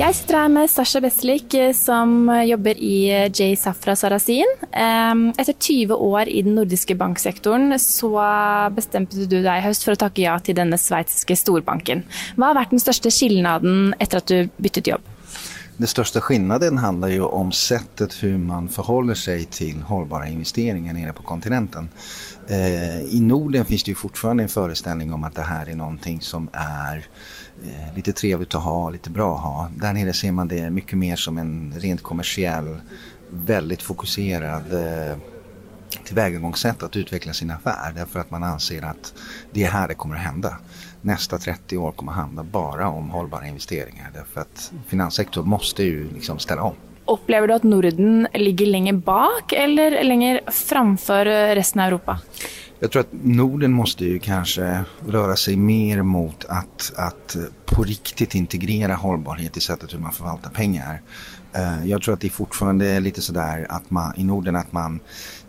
Jeg sitter her med Sasha Beslik, eh, som eh, jobber i eh, J. Safra Sarasin. Ehm, etter 20 år i den nordiske banksektoren, så bestemte du deg i høst for å takke ja til denne sveitsiske storbanken. Hva har vært den største skillnaden etter at du byttet jobb? Den största skillnaden handlar ju om sättet hur man förhåller sig till hållbara investeringar nere på kontinenten. Eh, I Norden finns det ju fortfarande en föreställning om att det här är någonting som är eh, lite trevligt att ha, lite bra att ha. Där nere ser man det mycket mer som en rent kommersiell, väldigt fokuserad eh, tillvägagångssätt att utveckla sin affär därför att man anser att det är här det kommer att hända. Nästa 30 år kommer att handla bara om hållbara investeringar därför att finanssektorn måste ju liksom ställa om. Opplever du at Norden ligger lenger bak eller lenger framfor eh, resten av Europa? Jag tror att Norden måste ju kanske röra sig mer mot att, att på riktigt integrera hållbarhet i sättet hur man förvaltar pengar. Eh, jag tror att det fortfarande är lite sådär att man i Norden att man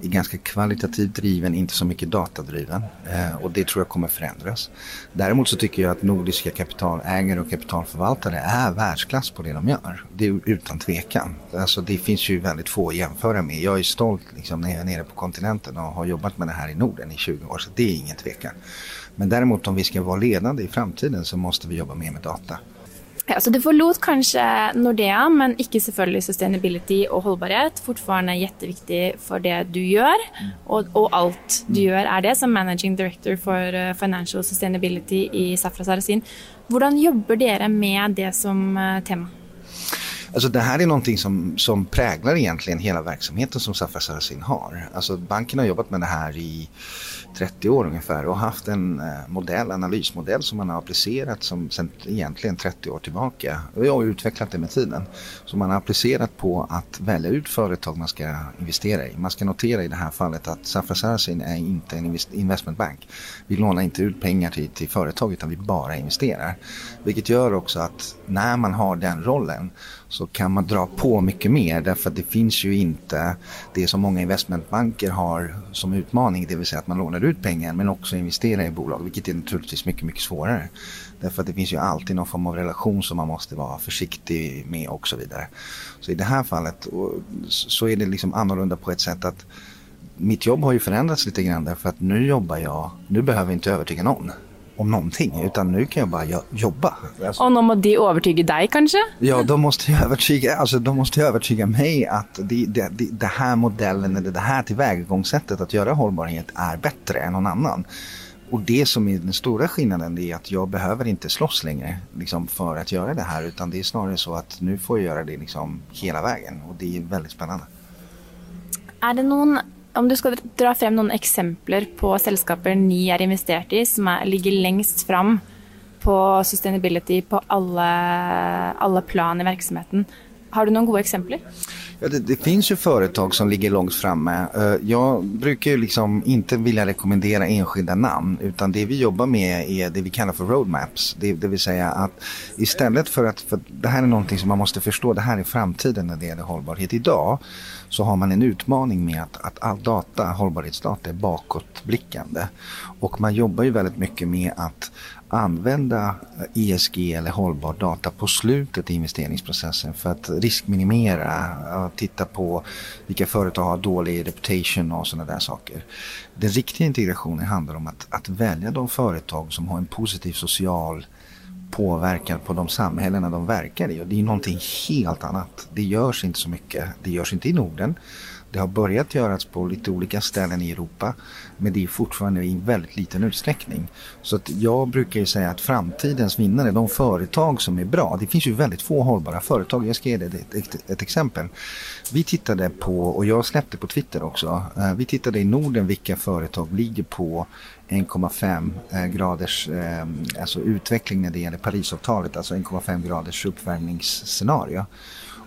är ganska kvalitativt driven, inte så mycket datadriven. Eh, och det tror jag kommer förändras. Däremot så tycker jag att nordiska kapitalägare och kapitalförvaltare är världsklass på det de gör. Det är utan tvekan. Alltså det finns ju väldigt få att jämföra med. Jag är stolt liksom, när jag är nere på kontinenten och har jobbat med det här i Norden i 20 år. Så det är ingen tvekan. Men däremot om vi ska vara ledande i framtiden så måste vi jobba mer med data. Ja, så Du forlot kanskje Nordea, men ikke selvfølgelig sustainability og holdbarhet. Fortfarande jätteviktig for det du gjør, og, og alt du gjør er det, som managing director for eh, financial sustainability i Safra Sarasin. Hvordan jobber dere med det som eh, tema? Alltså det här är någonting som, som präglar egentligen hela verksamheten som Safra Sarasin har. Alltså banken har jobbat med det här i 30 år ungefär och haft en eh, modell, analysmodell som man har applicerat som sen egentligen 30 år tillbaka. Och jag har utvecklat det med tiden. Som man har applicerat på att välja ut företag man ska investera i. Man ska notera i det här fallet att Safra Sarasin är inte en investmentbank. Vi lånar inte ut pengar till, till företag utan vi bara investerar. Vilket gör också att när man har den rollen så kan man dra på mycket mer därför att det finns ju inte det som många investmentbanker har som utmaning, det vill säga att man lånar ut pengar men också investerar i bolag, vilket är naturligtvis mycket, mycket svårare. Därför att det finns ju alltid någon form av relation som man måste vara försiktig med och så vidare. Så i det här fallet så är det liksom annorlunda på ett sätt att mitt jobb har ju förändrats lite grann därför att nu jobbar jag, nu behöver jag inte övertyga någon om någonting utan nu kan jag bara jo- jobba. Alltså, Og nå må de overtyge deg, kanskje? Ja, de måste ju övertyga, alltså, de måste övertyga mig att det, det, det, det här modellen eller det här tillvägagångssättet att göra hållbarhet är bättre än någon annan. Och det som är den stora skillnaden är att jag behöver inte slåss längre liksom, för att göra det här utan det är snarare så att nu får jag göra det liksom, hela vägen och det är väldigt spännande. Er det noen, om du ska dra frem några exempel på selskaper ni är investerat i, som är, ligger längst fram på sustainability på alla, alla plan i verksamheten har du några goda exempel? Ja, det, det finns ju företag som ligger långt framme. Eh, jag brukar ju liksom inte vilja rekommendera enskilda namn utan det vi jobbar med är det vi kallar för roadmaps. Det, det vill säga att istället för att, för det här är någonting som man måste förstå, det här är framtiden när det gäller hållbarhet. Idag så har man en utmaning med att, att all data, hållbarhetsdata är bakåtblickande. Och man jobbar ju väldigt mycket med att använda eh, ESG eller hållbar data på slutet i investeringsprocessen för att riskminimera och titta på vilka företag har dålig reputation och sådana där saker. Den riktiga integrationen handlar om att, att välja de företag som har en positiv social påverkan på de samhällena de verkar i och det är någonting helt annat. Det görs inte så mycket. Det görs inte i Norden. Det har börjat göras på lite olika ställen i Europa men det är fortfarande i väldigt liten utsträckning. Så att jag brukar ju säga att framtidens vinnare, de företag som är bra, det finns ju väldigt få hållbara företag. Jag ska ge dig ett, ett, ett exempel. Vi tittade på, och jag släppte på Twitter också, eh, vi tittade i Norden vilka företag ligger på 1,5 eh, graders eh, alltså utveckling när det gäller Parisavtalet, alltså 1,5 graders uppvärmningsscenario.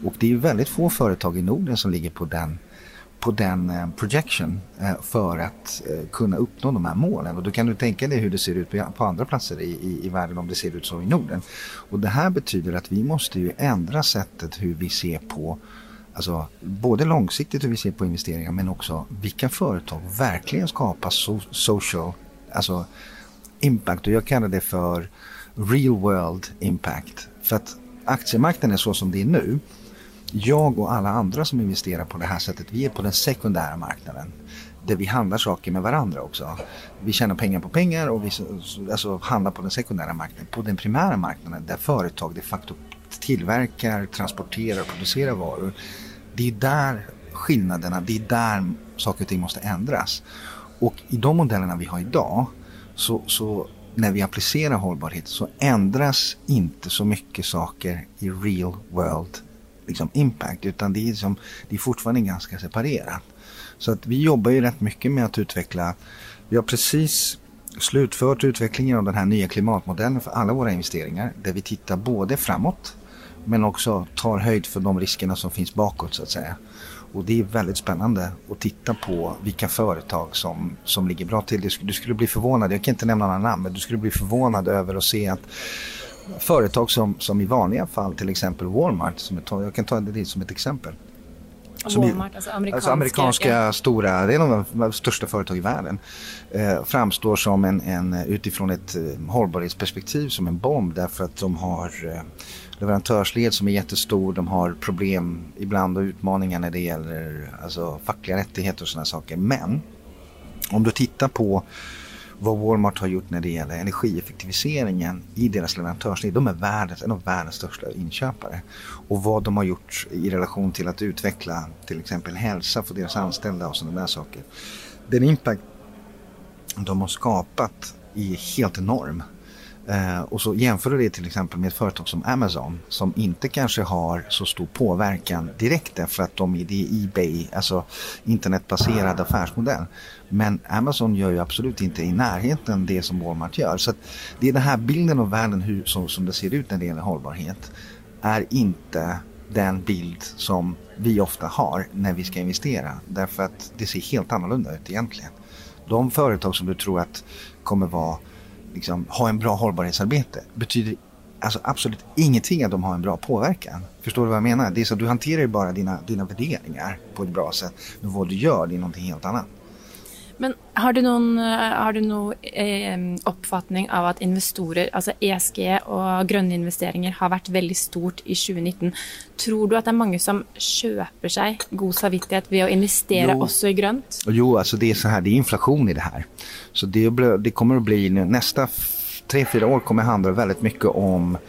Och det är väldigt få företag i Norden som ligger på den på den eh, projection eh, för att eh, kunna uppnå de här målen. Och då kan du tänka dig hur det ser ut på andra platser i, i, i världen om det ser ut så i Norden. Och det här betyder att vi måste ju ändra sättet hur vi ser på Alltså både långsiktigt hur vi ser på investeringar men också vilka företag verkligen skapar so social alltså impact och jag kallar det för real world impact. För att aktiemarknaden är så som det är nu jag och alla andra som investerar på det här sättet, vi är på den sekundära marknaden. Där vi handlar saker med varandra också. Vi tjänar pengar på pengar och vi alltså, handlar på den sekundära marknaden. På den primära marknaden där företag de facto tillverkar, transporterar och producerar varor. Det är där skillnaderna, det är där saker och ting måste ändras. Och i de modellerna vi har idag så, så när vi applicerar hållbarhet så ändras inte så mycket saker i real world liksom impact utan det är, liksom, det är fortfarande ganska separerat. Så att vi jobbar ju rätt mycket med att utveckla, vi har precis slutfört utvecklingen av den här nya klimatmodellen för alla våra investeringar där vi tittar både framåt men också tar höjd för de riskerna som finns bakåt så att säga. Och det är väldigt spännande att titta på vilka företag som, som ligger bra till. Du skulle bli förvånad, jag kan inte nämna några namn, men du skulle bli förvånad över att se att företag som, som i vanliga fall, till exempel Walmart, som ett, jag kan ta det som ett exempel. Walmart, alltså amerikanska, alltså amerikanska stora, det är de, de största företag i världen. Eh, framstår som en, en, utifrån ett eh, hållbarhetsperspektiv som en bomb därför att de har eh, leverantörsled som är jättestor, de har problem ibland och utmaningar när det gäller alltså, fackliga rättigheter och sådana saker. Men om du tittar på vad Walmart har gjort när det gäller energieffektiviseringen i deras leverantörsled. De är världens, en av världens största inköpare. Och vad de har gjort i relation till att utveckla till exempel hälsa för deras anställda och sådana där saker. Den impact de har skapat är helt enorm. Eh, och så jämför du det till exempel med ett företag som Amazon som inte kanske har så stor påverkan direkt därför att de är det Ebay, alltså internetbaserad affärsmodell. Men Amazon gör ju absolut inte i närheten det som Walmart gör. Så det är den här bilden av världen hur, som, som det ser ut när det gäller hållbarhet är inte den bild som vi ofta har när vi ska investera. Därför att det ser helt annorlunda ut egentligen. De företag som du tror att kommer vara liksom, ha en bra hållbarhetsarbete betyder alltså absolut ingenting att de har en bra påverkan. Förstår du vad jag menar? Det är så att du hanterar ju bara dina, dina värderingar på ett bra sätt. Men vad du gör, det är någonting helt annat. Men har du någon, har du någon eh, uppfattning av att investorer, alltså ESG och gröna investeringar har varit väldigt stort i 2019. Tror du att det är många som köper sig god samvittighet vid att investera jo. också i grönt? Jo, alltså det är så här, det är inflation i det här. Så det, det kommer att bli nästa tre, fyra år kommer handla väldigt mycket om eh,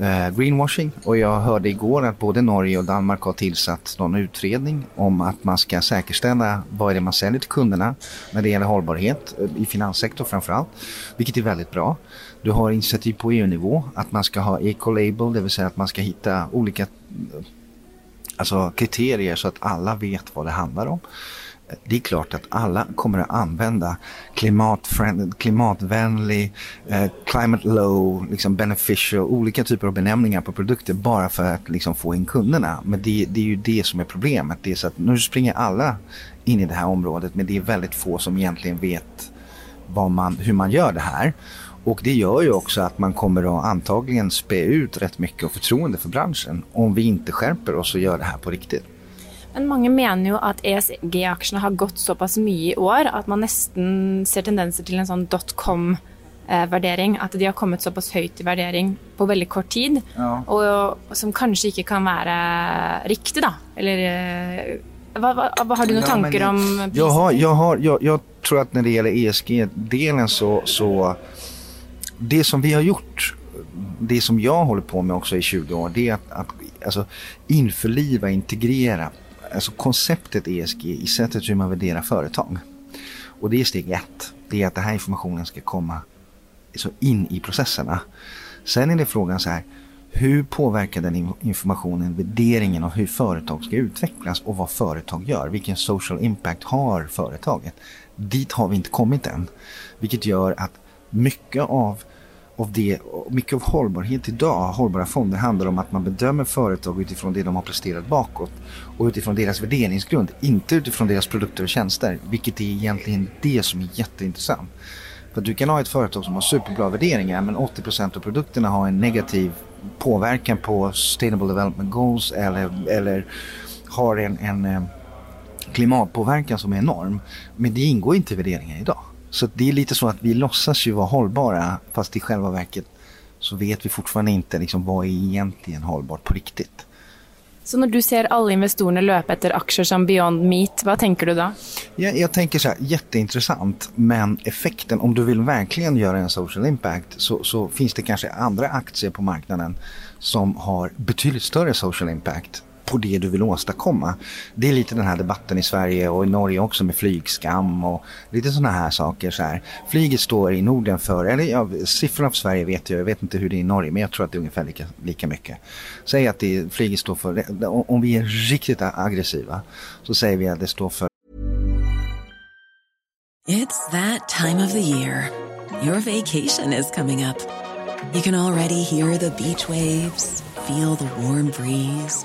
Eh, greenwashing och jag hörde igår att både Norge och Danmark har tillsatt någon utredning om att man ska säkerställa vad är det man säljer till kunderna när det gäller hållbarhet eh, i finanssektorn framförallt, vilket är väldigt bra. Du har initiativ på EU-nivå att man ska ha eco-label, det vill säga att man ska hitta olika alltså, kriterier så att alla vet vad det handlar om det är klart att alla kommer att använda klimatvänlig, eh, climate low, liksom beneficial, olika typer av benämningar på produkter bara för att liksom få in kunderna. Men det, det är ju det som är problemet. Det är så att nu springer alla in i det här området men det är väldigt få som egentligen vet man, hur man gör det här. Och det gör ju också att man kommer att antagligen spä ut rätt mycket av förtroende för branschen om vi inte skärper oss och gör det här på riktigt. Men mange mener jo at ESG-aksjene har gått såpass mye i år at man nesten ser tendenser til en sånn dot com eh, värdering, att de har kommit så pass högt i värdering på väldigt kort tid, Ja. och, som kanske inte kan vara riktig då, eller eh, vad, vad, vad har du några Ja, tankar om Jag, har, jag, har, jag, jag tror att när det gäller ESG-delen så, så det som vi har gjort, det som jag håller på med också i 20 år, det är att, att alltså, införliva, integrera alltså konceptet ESG i sättet hur man värderar företag. Och det är steg ett. Det är att den här informationen ska komma så in i processerna. Sen är det frågan så här, hur påverkar den informationen värderingen av hur företag ska utvecklas och vad företag gör? Vilken social impact har företaget? Dit har vi inte kommit än. Vilket gör att mycket av, av, det, mycket av hållbarhet idag, hållbara fonder, handlar om att man bedömer företag utifrån det de har presterat bakåt och utifrån deras värderingsgrund, inte utifrån deras produkter och tjänster. Vilket är egentligen det som är jätteintressant. För du kan ha ett företag som har superbra värderingar men 80% av produkterna har en negativ påverkan på Sustainable Development Goals eller, eller har en, en eh, klimatpåverkan som är enorm. Men det ingår inte i värderingen idag. Så det är lite så att vi låtsas ju vara hållbara fast i själva verket så vet vi fortfarande inte liksom vad är egentligen hållbart på riktigt. Så när du ser alla investerarna löpa efter aktier som Beyond Meat, vad tänker du då? Jag, jag tänker så här, jätteintressant, men effekten, om du vill verkligen göra en social impact så, så finns det kanske andra aktier på marknaden som har betydligt större social impact på det du vill åstadkomma. Det är lite den här debatten i Sverige och i Norge också med flygskam och lite sådana här saker. Så här. Flyget står i Norden för, eller ja, siffrorna för Sverige vet jag, jag vet inte hur det är i Norge men jag tror att det är ungefär lika, lika mycket. Säg att det, flyget står för, om vi är riktigt aggressiva så säger vi att det står för It's that time of the year. Your vacation is coming up. You can already hear the beach waves, feel the warm breeze,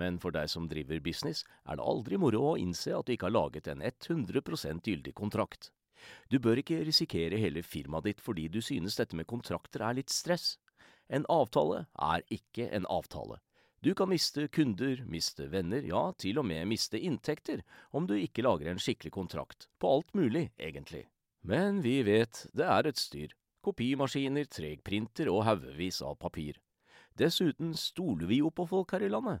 men for deg som driver business, er det aldri moro å innse at du ikke har laget en 100 gyldig kontrakt. Du bør ikke risikere hele firmaet ditt fordi du synes dette med kontrakter er litt stress. En avtale er ikke en avtale. Du kan miste kunder, miste venner, ja, til og med miste inntekter om du ikke lager en skikkelig kontrakt, på alt mulig, egentlig. Men vi vet det er et styr. Kopimaskiner, tregprinter og haugevis av papir. Dessuten stoler vi jo på folk her i landet.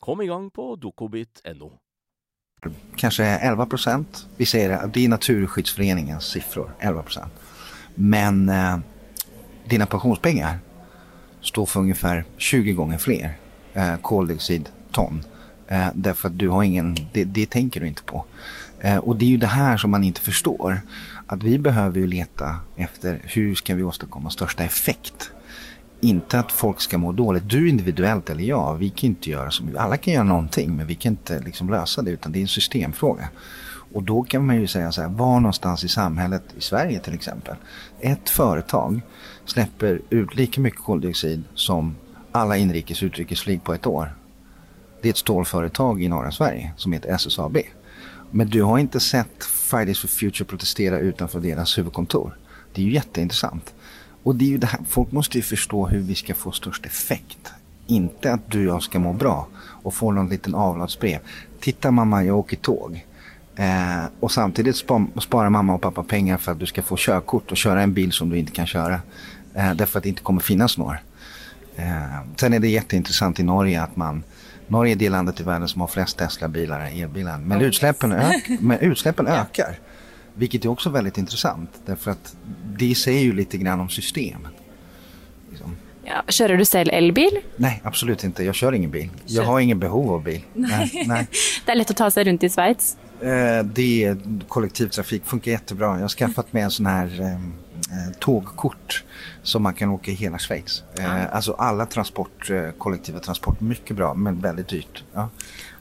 Kom igång på dokobit.no. kanske 11 procent. Vi säger att det är Naturskyddsföreningens siffror, 11 procent. Men eh, dina pensionspengar står för ungefär 20 gånger fler eh, koldioxidton. Eh, därför att du har ingen, det, det tänker du inte på. Eh, och det är ju det här som man inte förstår. Att vi behöver ju leta efter hur ska vi åstadkomma största effekt. Inte att folk ska må dåligt. Du individuellt eller jag, vi kan inte göra som Alla kan göra någonting men vi kan inte liksom lösa det utan det är en systemfråga. Och då kan man ju säga så här, var någonstans i samhället, i Sverige till exempel, ett företag släpper ut lika mycket koldioxid som alla inrikes och utrikesflyg på ett år. Det är ett stålföretag i norra Sverige som heter SSAB. Men du har inte sett Fridays for Future protestera utanför deras huvudkontor. Det är ju jätteintressant. Och det är ju det här, folk måste ju förstå hur vi ska få störst effekt. Inte att du och jag ska må bra och få någon liten avlatsbrev. Titta mamma, jag åker tåg. Eh, och samtidigt spa- sparar mamma och pappa pengar för att du ska få körkort och köra en bil som du inte kan köra. Eh, därför att det inte kommer finnas några. Eh, sen är det jätteintressant i Norge att man Norge är det landet i världen som har flest Tesla-bilar, elbilar. Men utsläppen, ök, men utsläppen ökar. Vilket är också väldigt intressant. Därför att det säger ju lite grann om systemet. Ja, kör du själv elbil? Nej, absolut inte. Jag kör ingen bil. Jag har ingen behov av bil. Nej, nej. Det är lätt att ta sig runt i Schweiz. Eh, det kollektivtrafik funkar jättebra. Jag har skaffat mig en sån här eh, tågkort som man kan åka i hela Schweiz. Eh, alltså alla transport, eh, kollektiva transport, mycket bra men väldigt dyrt. Ja.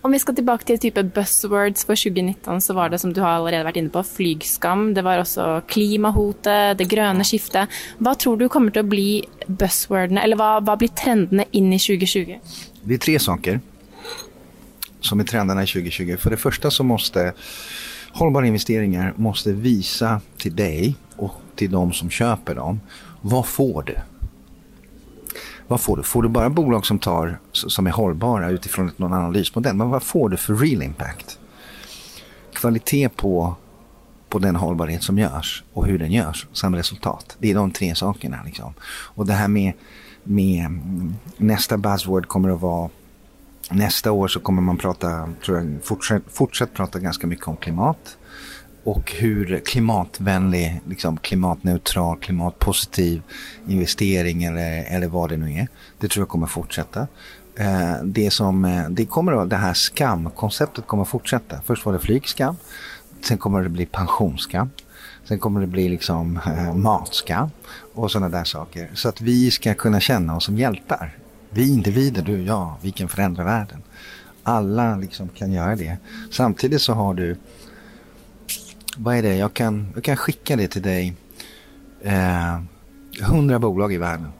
Om vi ska tillbaka till typ buzzwords för 2019 så var det som du har redan varit inne på, flygskam. Det var också klimahotet, det gröna skiftet. Vad tror du kommer att bli buzzworden, eller vad, vad blir trenderna in i 2020? Det är tre saker som är trenderna i 2020. För det första så måste hållbara investeringar måste visa till dig och till de som köper dem. Vad får du? Vad får du? Får du bara bolag som, tar, som är hållbara utifrån någon analysmodell? Men vad får du för real impact? Kvalitet på, på den hållbarhet som görs och hur den görs samt resultat. Det är de tre sakerna. Liksom. Och det här med, med mm, nästa buzzword kommer att vara Nästa år så kommer man prata, tror jag, fortsätt, fortsätt prata ganska mycket om klimat och hur klimatvänlig, liksom klimatneutral, klimatpositiv investering eller, eller vad det nu är. Det tror jag kommer fortsätta. Eh, det, som, eh, det, kommer, det här skamkonceptet kommer fortsätta. Först var det flygskam, sen kommer det bli pensionsskam. Sen kommer det bli liksom eh, matskam och sådana där saker. Så att vi ska kunna känna oss som hjältar. Vi individer, du och jag, vi kan förändra världen. Alla liksom kan göra det. Samtidigt så har du vad är det? Jag kan, jag kan skicka det till dig. Eh, 100 bolag i världen.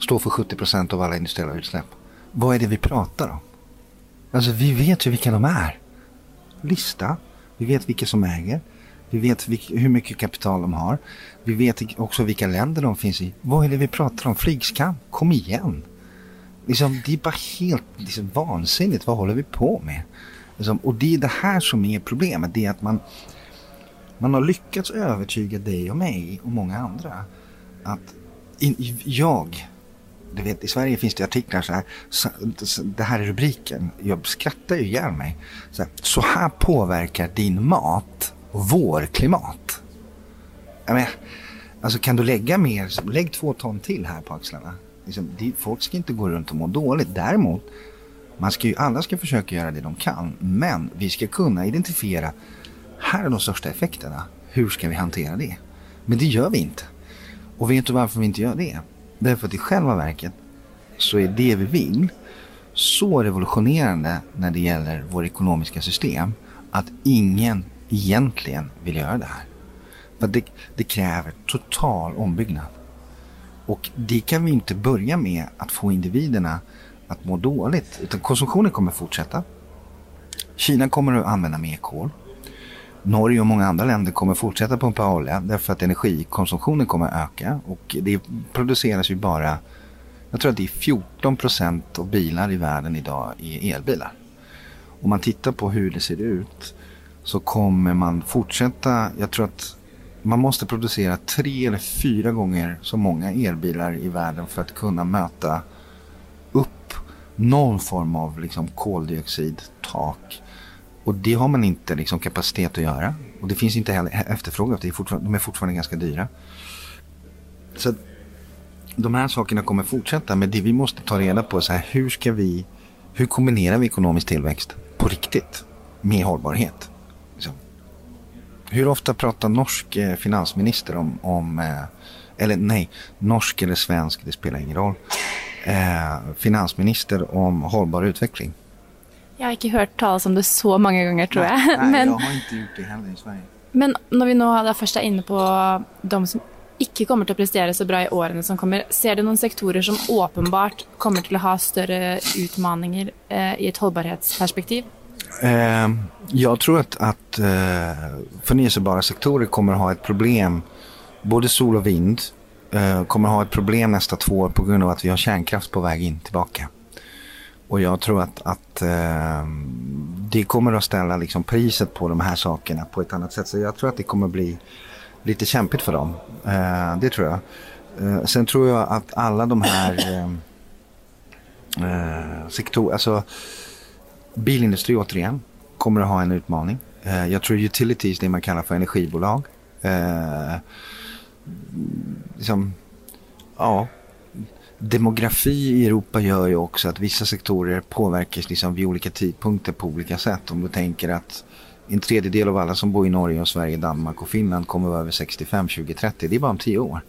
Står för 70 procent av alla industriella utsläpp. Vad är det vi pratar om? Alltså vi vet ju vilka de är. Lista. Vi vet vilka som äger. Vi vet hur mycket kapital de har. Vi vet också vilka länder de finns i. Vad är det vi pratar om? Flygskam? Kom igen. Liksom, det är bara helt liksom, vansinnigt. Vad håller vi på med? Liksom, och det är det här som är problemet. Det är att man, man har lyckats övertyga dig och mig och många andra att in, jag, du vet i Sverige finns det artiklar så här, så, det här är rubriken, jag skrattar ju ihjäl mig. Så här, så här påverkar din mat vår klimat. Jag menar, alltså kan du lägga mer, lägg två ton till här på axlarna. Liksom, folk ska inte gå runt och må dåligt. Däremot man ska ju, alla ska försöka göra det de kan, men vi ska kunna identifiera här är de största effekterna. Hur ska vi hantera det? Men det gör vi inte. Och vet du varför vi inte gör det? Därför att i själva verket så är det vi vill så revolutionerande när det gäller vårt ekonomiska system att ingen egentligen vill göra det här. För det, det kräver total ombyggnad. Och det kan vi inte börja med att få individerna att må dåligt. Utan konsumtionen kommer fortsätta. Kina kommer att använda mer kol. Norge och många andra länder kommer fortsätta pumpa olja därför att energikonsumtionen kommer att öka. Och det produceras ju bara, jag tror att det är 14 procent av bilar i världen idag är elbilar. Om man tittar på hur det ser ut så kommer man fortsätta, jag tror att man måste producera tre eller fyra gånger så många elbilar i världen för att kunna möta någon form av liksom koldioxidtak. Och det har man inte liksom kapacitet att göra. Och det finns inte heller efterfrågan. Det är de är fortfarande ganska dyra. Så de här sakerna kommer fortsätta. Men det vi måste ta reda på är så här, hur ska vi, hur kombinerar vi ekonomisk tillväxt på riktigt med hållbarhet? Liksom. Hur ofta pratar norsk eh, finansminister om, om eh, eller nej, norsk eller svensk, det spelar ingen roll eh, finansminister om hållbar utveckling. Jag har inte hört talas om det så många gånger tror jag. Nej, nej men, jag har inte gjort det heller i Sverige. Men när vi nu har först är inne på de som inte kommer att prestera så bra i åren som kommer, ser du några sektorer som uppenbart kommer att ha större utmaningar eh, i ett hållbarhetsperspektiv? Eh, jag tror att, att eh, förnyelsebara sektorer kommer att ha ett problem, både sol och vind, Eh, kommer ha ett problem nästa två år på grund av att vi har kärnkraft på väg in tillbaka. Och jag tror att, att eh, det kommer att ställa liksom priset på de här sakerna på ett annat sätt. Så jag tror att det kommer bli lite kämpigt för dem. Eh, det tror jag. Eh, sen tror jag att alla de här eh, eh, sektorerna, alltså bilindustri återigen, kommer att ha en utmaning. Eh, jag tror utilities, det man kallar för energibolag, eh, liksom, ja, demografi i Europa gör ju också att vissa sektorer påverkas liksom vid olika tidpunkter på olika sätt. Om du tänker att en tredjedel av alla som bor i Norge, och Sverige, Danmark och Finland kommer vara över 65 2030. Det är bara om tio år.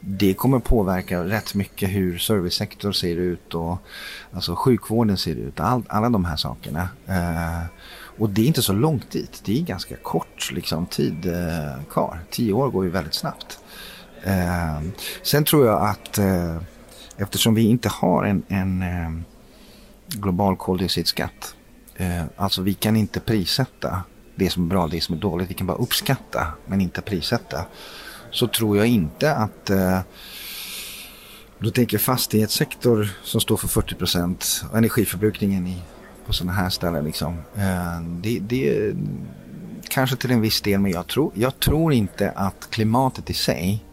Det kommer påverka rätt mycket hur servicesektorn ser ut och alltså sjukvården ser ut. All, alla de här sakerna. Eh, och det är inte så långt dit. Det är ganska kort liksom, tid eh, kvar. Tio år går ju väldigt snabbt. Eh, sen tror jag att eh, eftersom vi inte har en, en eh, global koldioxidskatt. Eh, alltså vi kan inte prissätta det som är bra, det som är dåligt. Vi kan bara uppskatta men inte prissätta. Så tror jag inte att eh, då tänker fastighetssektor som står för 40 procent och energiförbrukningen i, på sådana här ställen. Liksom, ehm, det, det kanske till en viss del men jag tror, jag tror inte att klimatet i sig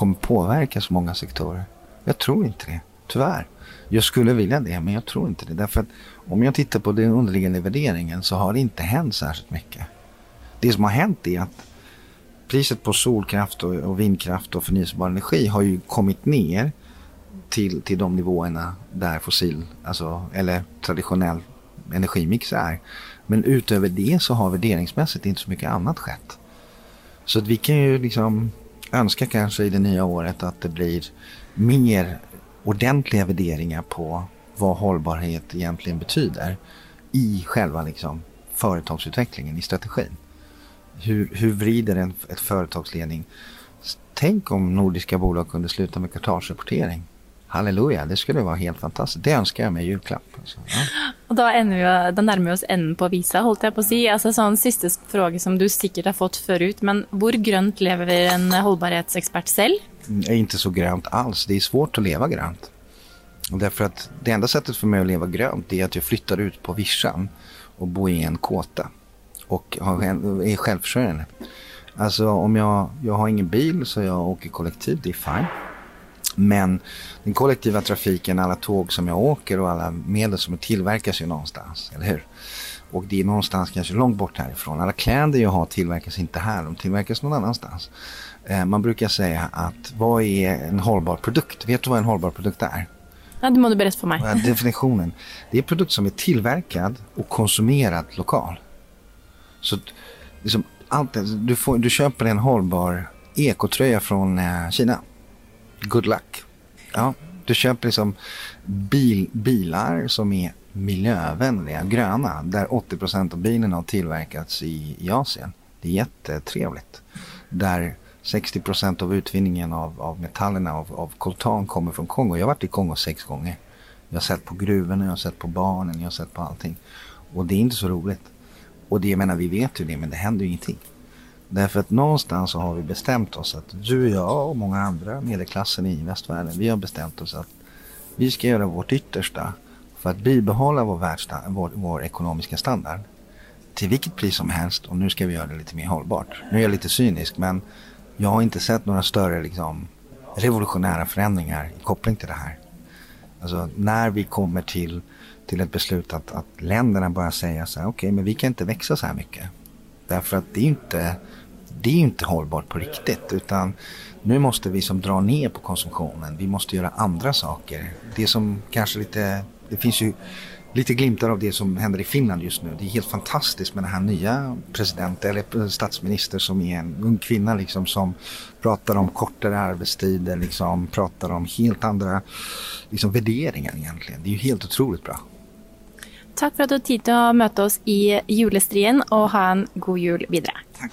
kommer påverka så många sektorer. Jag tror inte det, tyvärr. Jag skulle vilja det, men jag tror inte det. Därför att om jag tittar på den underliggande värderingen så har det inte hänt särskilt mycket. Det som har hänt är att priset på solkraft och, vindkraft och förnyelsebar energi har ju kommit ner till, till de nivåerna där fossil, alltså, eller traditionell energimix är. Men utöver det så har värderingsmässigt inte så mycket annat skett. Så att vi kan ju liksom Önskar kanske i det nya året att det blir mer ordentliga värderingar på vad hållbarhet egentligen betyder i själva liksom företagsutvecklingen, i strategin. Hur, hur vrider en ett företagsledning? Tänk om nordiska bolag kunde sluta med kvartalsrapportering. Halleluja, det skulle vara helt fantastiskt. Det önskar jag mig i julklapp. Alltså, ja. Da, ender vi, da nærmer vi oss enden på visa, holdt jeg på å si. Altså, sånn Siste fråge som du sikkert har fått förut, men hvor grønt lever en hållbarhetsekspert selv? är inte så grönt alls. Det är svårt att leva grönt. Därför att det enda sättet för mig att leva grönt är att jag flyttar ut på vischan och bor i en kåta och är självförsörjande. Alltså om jag, jag har ingen bil så jag åker kollektivt, det är fine. Men den kollektiva trafiken, alla tåg som jag åker och alla medel som tillverkas ju någonstans, eller hur? Och det är någonstans kanske långt bort härifrån. Alla kläder jag har tillverkas inte här, de tillverkas någon annanstans. Eh, man brukar säga att vad är en hållbar produkt? Vet du vad en hållbar produkt är? Ja, det må du berätta för mig. Definitionen. Det är en produkt som är tillverkad och konsumerad lokal. Så liksom, allt, du, får, du köper en hållbar ekotröja från eh, Kina. Good luck. Ja, du köper liksom bil, bilar som är miljövänliga, gröna. Där 80% av bilen har tillverkats i, i Asien. Det är jättetrevligt. Där 60 procent av utvinningen av, av metallerna av, av koltan kommer från Kongo. Jag har varit i Kongo sex gånger. Jag har sett på gruvorna, jag har sett på barnen, jag har sett på allting. Och det är inte så roligt. Och det, jag menar, vi vet ju det, men det händer ju ingenting. Därför att någonstans så har vi bestämt oss att du och jag och många andra medelklassen i västvärlden, vi har bestämt oss att vi ska göra vårt yttersta för att bibehålla vår, vår, vår ekonomiska standard. Till vilket pris som helst och nu ska vi göra det lite mer hållbart. Nu är jag lite cynisk men jag har inte sett några större liksom, revolutionära förändringar i koppling till det här. Alltså när vi kommer till, till ett beslut att, att länderna börjar säga så här, okej okay, men vi kan inte växa så här mycket. Därför att det är inte, det är inte hållbart på riktigt utan nu måste vi som dra ner på konsumtionen. Vi måste göra andra saker. Det som kanske lite, det finns ju lite glimtar av det som händer i Finland just nu. Det är helt fantastiskt med den här nya presidenten eller statsminister som är en ung kvinna liksom som pratar om kortare arbetstider, liksom pratar om helt andra liksom, värderingar egentligen. Det är ju helt otroligt bra. Tack för att du har tid att möta oss i julestrien och ha en god jul vidare. Tack.